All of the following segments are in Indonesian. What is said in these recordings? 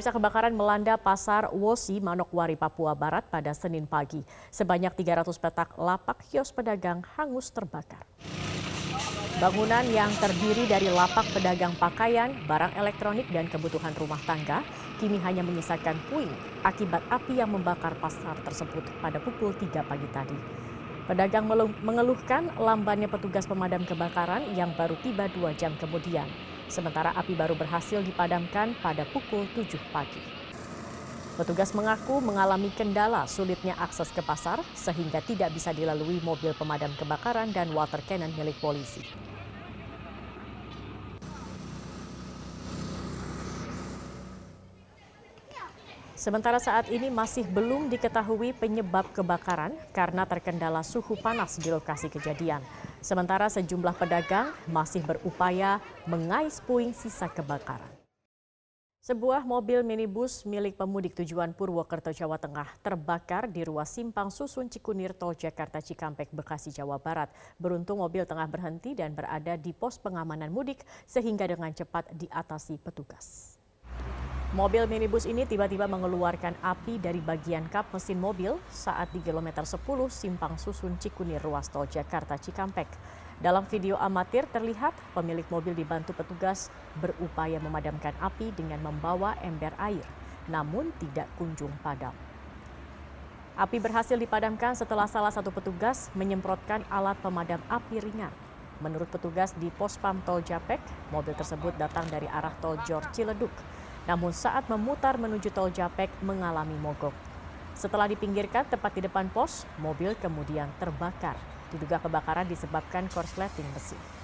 Pemirsa kebakaran melanda pasar Wosi, Manokwari, Papua Barat pada Senin pagi. Sebanyak 300 petak lapak kios pedagang hangus terbakar. Bangunan yang terdiri dari lapak pedagang pakaian, barang elektronik, dan kebutuhan rumah tangga kini hanya menyisakan puing akibat api yang membakar pasar tersebut pada pukul 3 pagi tadi. Pedagang mengeluhkan lambannya petugas pemadam kebakaran yang baru tiba dua jam kemudian. Sementara api baru berhasil dipadamkan pada pukul 7 pagi. Petugas mengaku mengalami kendala sulitnya akses ke pasar sehingga tidak bisa dilalui mobil pemadam kebakaran dan water cannon milik polisi. Sementara saat ini masih belum diketahui penyebab kebakaran karena terkendala suhu panas di lokasi kejadian. Sementara sejumlah pedagang masih berupaya mengais puing sisa kebakaran. Sebuah mobil minibus milik pemudik tujuan Purwokerto, Jawa Tengah terbakar di ruas simpang susun Cikunir Tol Jakarta Cikampek, Bekasi, Jawa Barat. Beruntung mobil tengah berhenti dan berada di pos pengamanan mudik sehingga dengan cepat diatasi petugas. Mobil minibus ini tiba-tiba mengeluarkan api dari bagian kap mesin mobil saat di kilometer 10 Simpang Susun Cikunir Ruas Tol Jakarta Cikampek. Dalam video amatir terlihat pemilik mobil dibantu petugas berupaya memadamkan api dengan membawa ember air, namun tidak kunjung padam. Api berhasil dipadamkan setelah salah satu petugas menyemprotkan alat pemadam api ringan. Menurut petugas di pos pam tol Japek, mobil tersebut datang dari arah tol Jor Ciledug namun saat memutar menuju tol Japek mengalami mogok. Setelah dipinggirkan tepat di depan pos, mobil kemudian terbakar. Diduga kebakaran disebabkan korsleting mesin.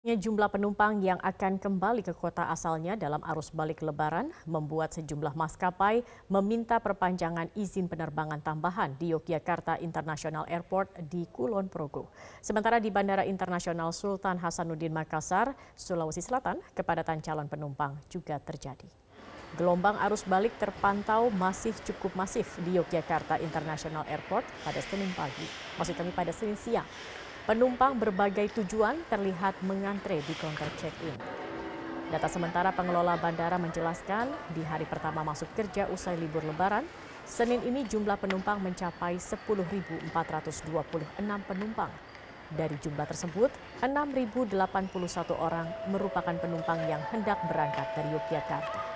Jumlah penumpang yang akan kembali ke kota asalnya dalam arus balik lebaran membuat sejumlah maskapai meminta perpanjangan izin penerbangan tambahan di Yogyakarta International Airport di Kulon Progo. Sementara di Bandara Internasional Sultan Hasanuddin Makassar, Sulawesi Selatan, kepadatan calon penumpang juga terjadi. Gelombang arus balik terpantau masih cukup masif di Yogyakarta International Airport pada Senin pagi, maksud kami pada Senin siang. Penumpang berbagai tujuan terlihat mengantre di counter check-in. Data sementara pengelola bandara menjelaskan di hari pertama masuk kerja usai libur lebaran, Senin ini jumlah penumpang mencapai 10.426 penumpang. Dari jumlah tersebut, 6.081 orang merupakan penumpang yang hendak berangkat dari Yogyakarta.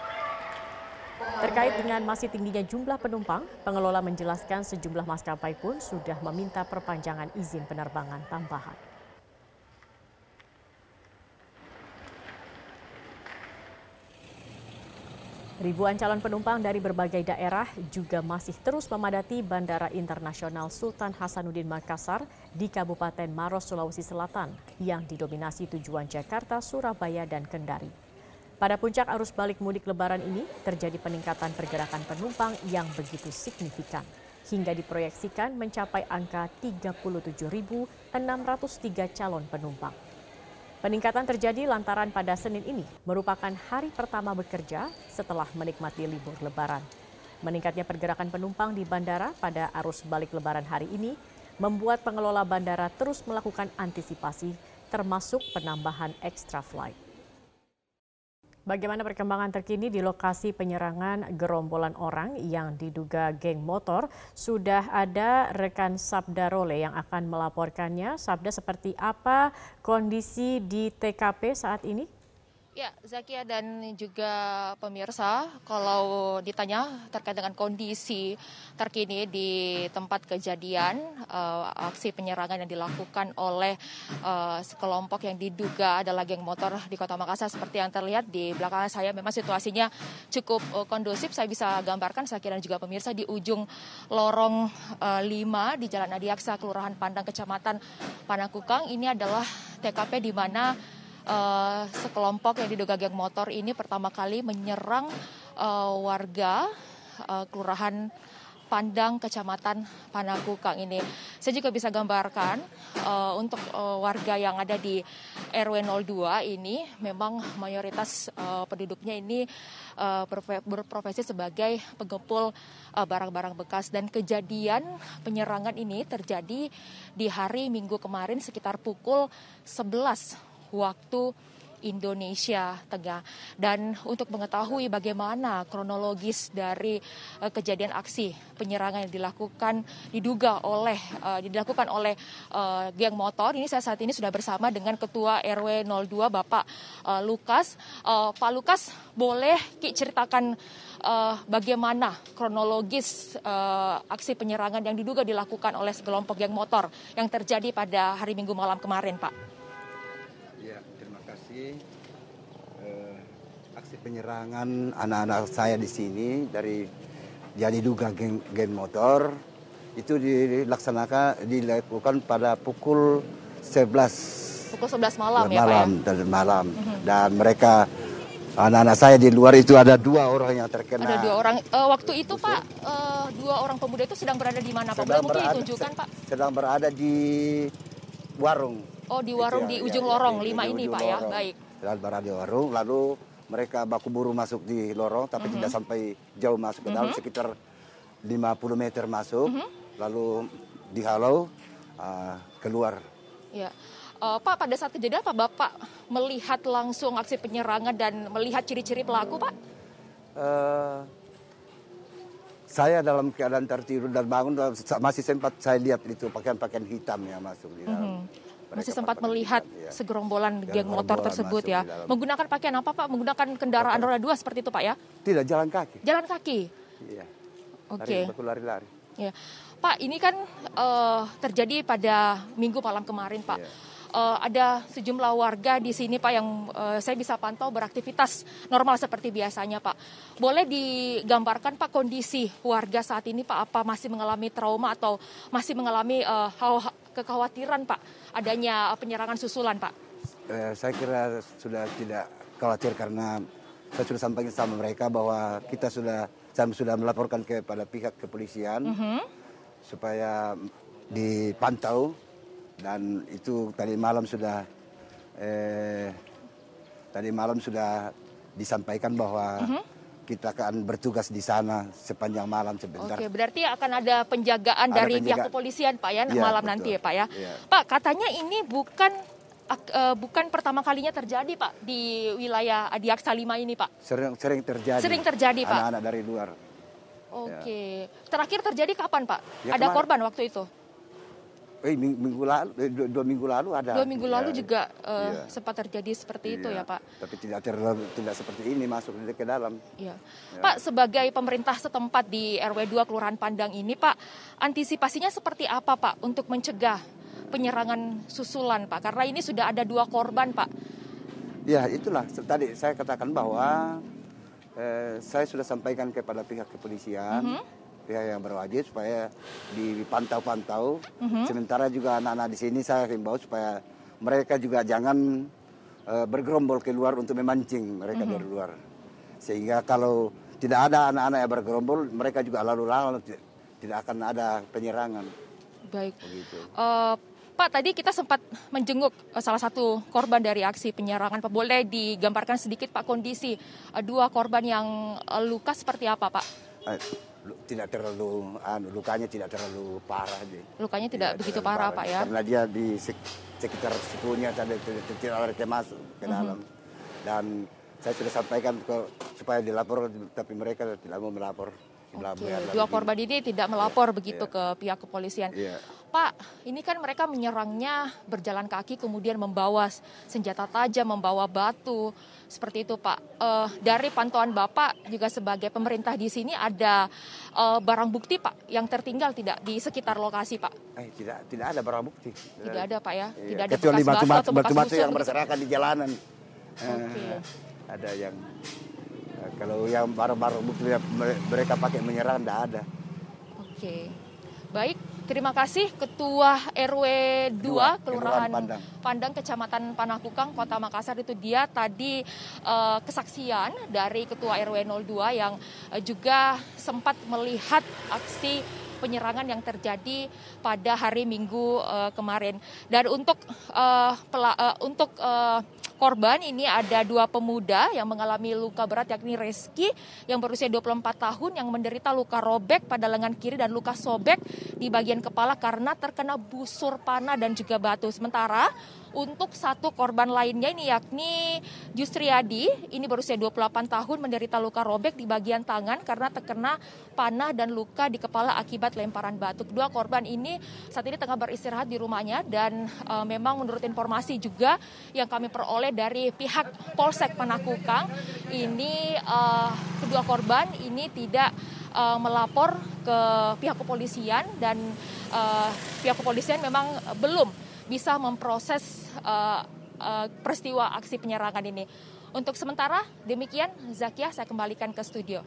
Terkait dengan masih tingginya jumlah penumpang, pengelola menjelaskan sejumlah maskapai pun sudah meminta perpanjangan izin penerbangan tambahan. Ribuan calon penumpang dari berbagai daerah juga masih terus memadati Bandara Internasional Sultan Hasanuddin Makassar di Kabupaten Maros, Sulawesi Selatan yang didominasi tujuan Jakarta, Surabaya, dan Kendari. Pada puncak arus balik mudik lebaran ini terjadi peningkatan pergerakan penumpang yang begitu signifikan hingga diproyeksikan mencapai angka 37.603 calon penumpang. Peningkatan terjadi lantaran pada Senin ini merupakan hari pertama bekerja setelah menikmati libur lebaran. Meningkatnya pergerakan penumpang di bandara pada arus balik lebaran hari ini membuat pengelola bandara terus melakukan antisipasi termasuk penambahan extra flight. Bagaimana perkembangan terkini di lokasi penyerangan gerombolan orang yang diduga geng motor? Sudah ada rekan Sabda Role yang akan melaporkannya. Sabda seperti apa kondisi di TKP saat ini? Ya, Zakia dan juga pemirsa, kalau ditanya terkait dengan kondisi terkini di tempat kejadian uh, aksi penyerangan yang dilakukan oleh uh, sekelompok yang diduga adalah geng motor di Kota Makassar seperti yang terlihat di belakang saya memang situasinya cukup uh, kondusif. Saya bisa gambarkan Zakia dan juga pemirsa di ujung lorong uh, 5 di Jalan Adiaksa Kelurahan Pandang Kecamatan Panakukang ini adalah TKP di mana uh, sekelompok yang diduga geng motor ini pertama kali menyerang uh, warga uh, kelurahan Pandang, Kecamatan Panakukang ini. Saya juga bisa gambarkan uh, untuk uh, warga yang ada di RW 02 ini memang mayoritas uh, penduduknya ini uh, berprofesi sebagai pengepul barang-barang bekas dan kejadian penyerangan ini terjadi di hari Minggu kemarin sekitar pukul 11 waktu Indonesia Tengah. Dan untuk mengetahui bagaimana kronologis dari uh, kejadian aksi penyerangan yang dilakukan diduga oleh uh, dilakukan oleh uh, geng motor, ini saya saat ini sudah bersama dengan Ketua RW 02 Bapak uh, Lukas. Uh, Pak Lukas, boleh Ki ceritakan uh, bagaimana kronologis uh, aksi penyerangan yang diduga dilakukan oleh sekelompok geng motor yang terjadi pada hari Minggu malam kemarin, Pak. Ya, terima kasih. Uh, aksi penyerangan anak-anak saya di sini dari yang diduga geng, geng motor itu dilaksanakan dilakukan pada pukul 11 pukul 11 malam, malam ya Pak ya. Dan malam mm -hmm. dan mereka Anak-anak saya di luar itu ada dua orang yang terkena. Ada dua orang. Uh, waktu itu Pak, uh, dua orang pemuda itu sedang berada di mana Pak? Boleh mungkin ditunjukkan Pak? Sedang berada di warung. Oh di warung di ujung ya, lorong ya, lima ini Pak ya, lorong. ya, baik. Sedang berada di warung, lalu mereka baku buru masuk di lorong, tapi -huh. tidak sampai jauh masuk ke dalam, uh -huh. sekitar 50 meter masuk, -huh. lalu dihalau uh, keluar. Ya. Uh, Pak, pada saat kejadian apa Bapak melihat langsung aksi penyerangan dan melihat ciri-ciri pelaku, Pak? Uh, saya dalam keadaan tertidur dan bangun masih sempat saya lihat itu pakaian-pakaian hitam yang masuk di dalam. Mm -hmm. Masih sempat melihat hitam, ya. segerombolan geng motor tersebut ya. Menggunakan pakaian apa Pak? Menggunakan kendaraan roda dua seperti itu Pak ya? Tidak, jalan kaki. Jalan kaki. Iya. Oke. Okay. Lari-lari. Ya. Pak, ini kan uh, terjadi pada minggu malam kemarin Pak. Yeah uh, ada sejumlah warga di sini Pak yang uh, saya bisa pantau beraktivitas normal seperti biasanya Pak. Boleh digambarkan Pak kondisi warga saat ini Pak apa masih mengalami trauma atau masih mengalami uh, kekhawatiran Pak adanya penyerangan susulan Pak? Eh, saya kira sudah tidak khawatir karena saya sudah sampaikan sama mereka bahwa kita sudah sudah melaporkan kepada pihak kepolisian mm -hmm. supaya dipantau dan itu tadi malam sudah eh, tadi malam sudah disampaikan bahwa mhm. -huh. kita akan bertugas di sana sepanjang malam sebentar. Oke, berarti akan ada penjagaan ada dari penjaga. pihak kepolisian, Pak ya, ya malam betul. nanti ya, Pak ya. ya. Pak, katanya ini bukan uh, bukan pertama kalinya terjadi, Pak, di wilayah Adiaksa 5 ini, Pak. Sering sering terjadi. Sering terjadi, Pak. Anak-anak dari luar. Oke. Ya. Terakhir terjadi kapan, Pak? Ya, ada kemarin. korban waktu itu? Eh minggu lalu eh, dua, dua minggu lalu ada. Dua minggu lalu ya, juga uh, ya. sempat terjadi seperti ya, itu ya pak? Tapi tidak terlalu tidak seperti ini masuk ke dalam. Ya. ya. pak sebagai pemerintah setempat di rw 2 kelurahan Pandang ini pak antisipasinya seperti apa pak untuk mencegah penyerangan susulan pak? Karena ini sudah ada dua korban pak. Ya itulah. Tadi saya katakan bahwa eh, saya sudah sampaikan kepada pihak kepolisian mm -hmm pihak yang berwajib supaya dipantau-pantau. Mhm. -huh. Sementara juga anak-anak di sini saya himbau supaya mereka juga jangan uh, bergerombol keluar untuk memancing mereka mhm. -huh. dari luar. Sehingga kalau tidak ada anak-anak yang bergerombol, mereka juga lalu lalu tidak akan ada penyerangan. Baik. Begitu. Uh, Pak, tadi kita sempat menjenguk salah satu korban dari aksi penyerangan. Pak, boleh digambarkan sedikit Pak kondisi dua korban yang luka seperti apa, Pak? Tidak terlalu anu, lukanya tidak terlalu parah deh. Lukanya tidak, tidak begitu parah, parah, Pak ya. Karena dia di sekitar sikunya tadi tidak ada masuk ke mhm. dalam. Mm -hmm. Dan saya sudah sampaikan ke, supaya dilapor tapi mereka tidak mau melapor. Oke, dua korban ini tidak melapor yeah, begitu yeah. ke pihak kepolisian. Yeah. Pak, ini kan mereka menyerangnya berjalan kaki kemudian membawa senjata tajam, membawa batu seperti itu Pak. Uh, dari pantauan Bapak juga sebagai pemerintah di sini ada uh, barang bukti Pak yang tertinggal tidak di sekitar lokasi Pak? Eh, tidak, tidak ada barang bukti. Tidak ada Pak ya? Iya. Tidak ada Kecuali batu-batu yang berserakan di jalanan. Okay. Uh, ada yang kalau yang barang-barang bukti mereka pakai menyerang tidak ada. Oke. Baik, Terima kasih Ketua RW 2 Kelurahan Pandang. Pandang Kecamatan Panakukang Kota Makassar itu dia tadi uh, kesaksian dari Ketua RW 02 yang uh, juga sempat melihat aksi penyerangan yang terjadi pada hari Minggu uh, kemarin. Dan untuk uh, pela, uh, untuk uh, korban ini ada dua pemuda yang mengalami luka berat yakni Reski yang berusia 24 tahun yang menderita luka robek pada lengan kiri dan luka sobek di bagian kepala karena terkena busur panah dan juga batu. Sementara untuk satu korban lainnya ini yakni Justriadi, ini berusia 28 tahun menderita luka robek di bagian tangan karena terkena panah dan luka di kepala akibat lemparan batu. Kedua korban ini saat ini tengah beristirahat di rumahnya dan e, memang menurut informasi juga yang kami peroleh dari pihak Polsek Panakukang, ini e, kedua korban ini tidak e, melapor ke pihak kepolisian dan e, pihak kepolisian memang belum bisa memproses uh, uh, peristiwa aksi penyerangan ini. Untuk sementara demikian Zakia saya kembalikan ke studio.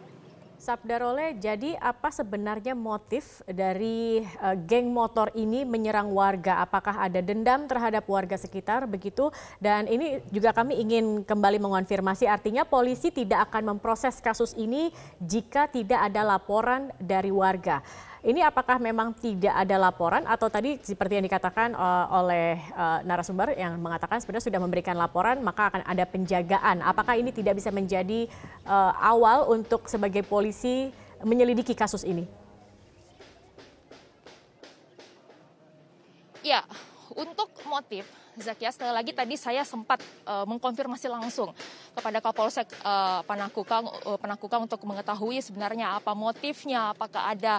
Sabdarole, jadi apa sebenarnya motif dari uh, geng motor ini menyerang warga? Apakah ada dendam terhadap warga sekitar begitu? Dan ini juga kami ingin kembali mengonfirmasi artinya polisi tidak akan memproses kasus ini jika tidak ada laporan dari warga. Ini apakah memang tidak ada laporan atau tadi seperti yang dikatakan uh, oleh uh, narasumber yang mengatakan sebenarnya sudah memberikan laporan maka akan ada penjagaan. Apakah ini tidak bisa menjadi uh, awal untuk sebagai polisi menyelidiki kasus ini? Ya, untuk motif Zakia sekali lagi tadi saya sempat uh, mengkonfirmasi langsung kepada Kapolsek uh, Panakukang uh, Panakukang untuk mengetahui sebenarnya apa motifnya, apakah ada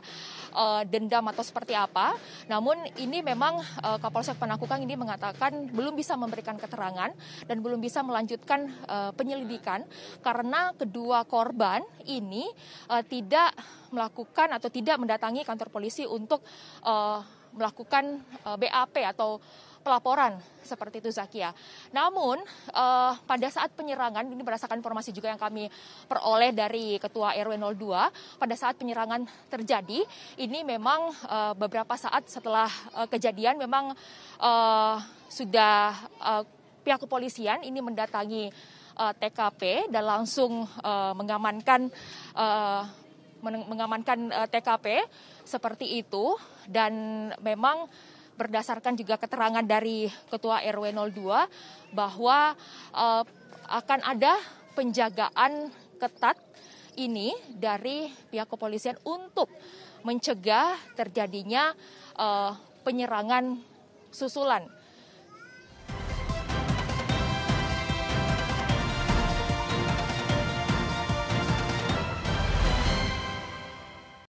uh, dendam atau seperti apa. Namun ini memang uh, Kapolsek Panakukang ini mengatakan belum bisa memberikan keterangan dan belum bisa melanjutkan uh, penyelidikan karena kedua korban ini uh, tidak melakukan atau tidak mendatangi kantor polisi untuk uh, melakukan BAP atau pelaporan seperti itu Zakia. Namun uh, pada saat penyerangan ini berdasarkan informasi juga yang kami peroleh dari Ketua RW 02 pada saat penyerangan terjadi ini memang uh, beberapa saat setelah uh, kejadian memang uh, sudah uh, pihak kepolisian ini mendatangi uh, TKP dan langsung uh, mengamankan uh, mengamankan uh, TKP seperti itu dan memang berdasarkan juga keterangan dari Ketua RW 02 bahwa uh, akan ada penjagaan ketat ini dari pihak kepolisian untuk mencegah terjadinya uh, penyerangan susulan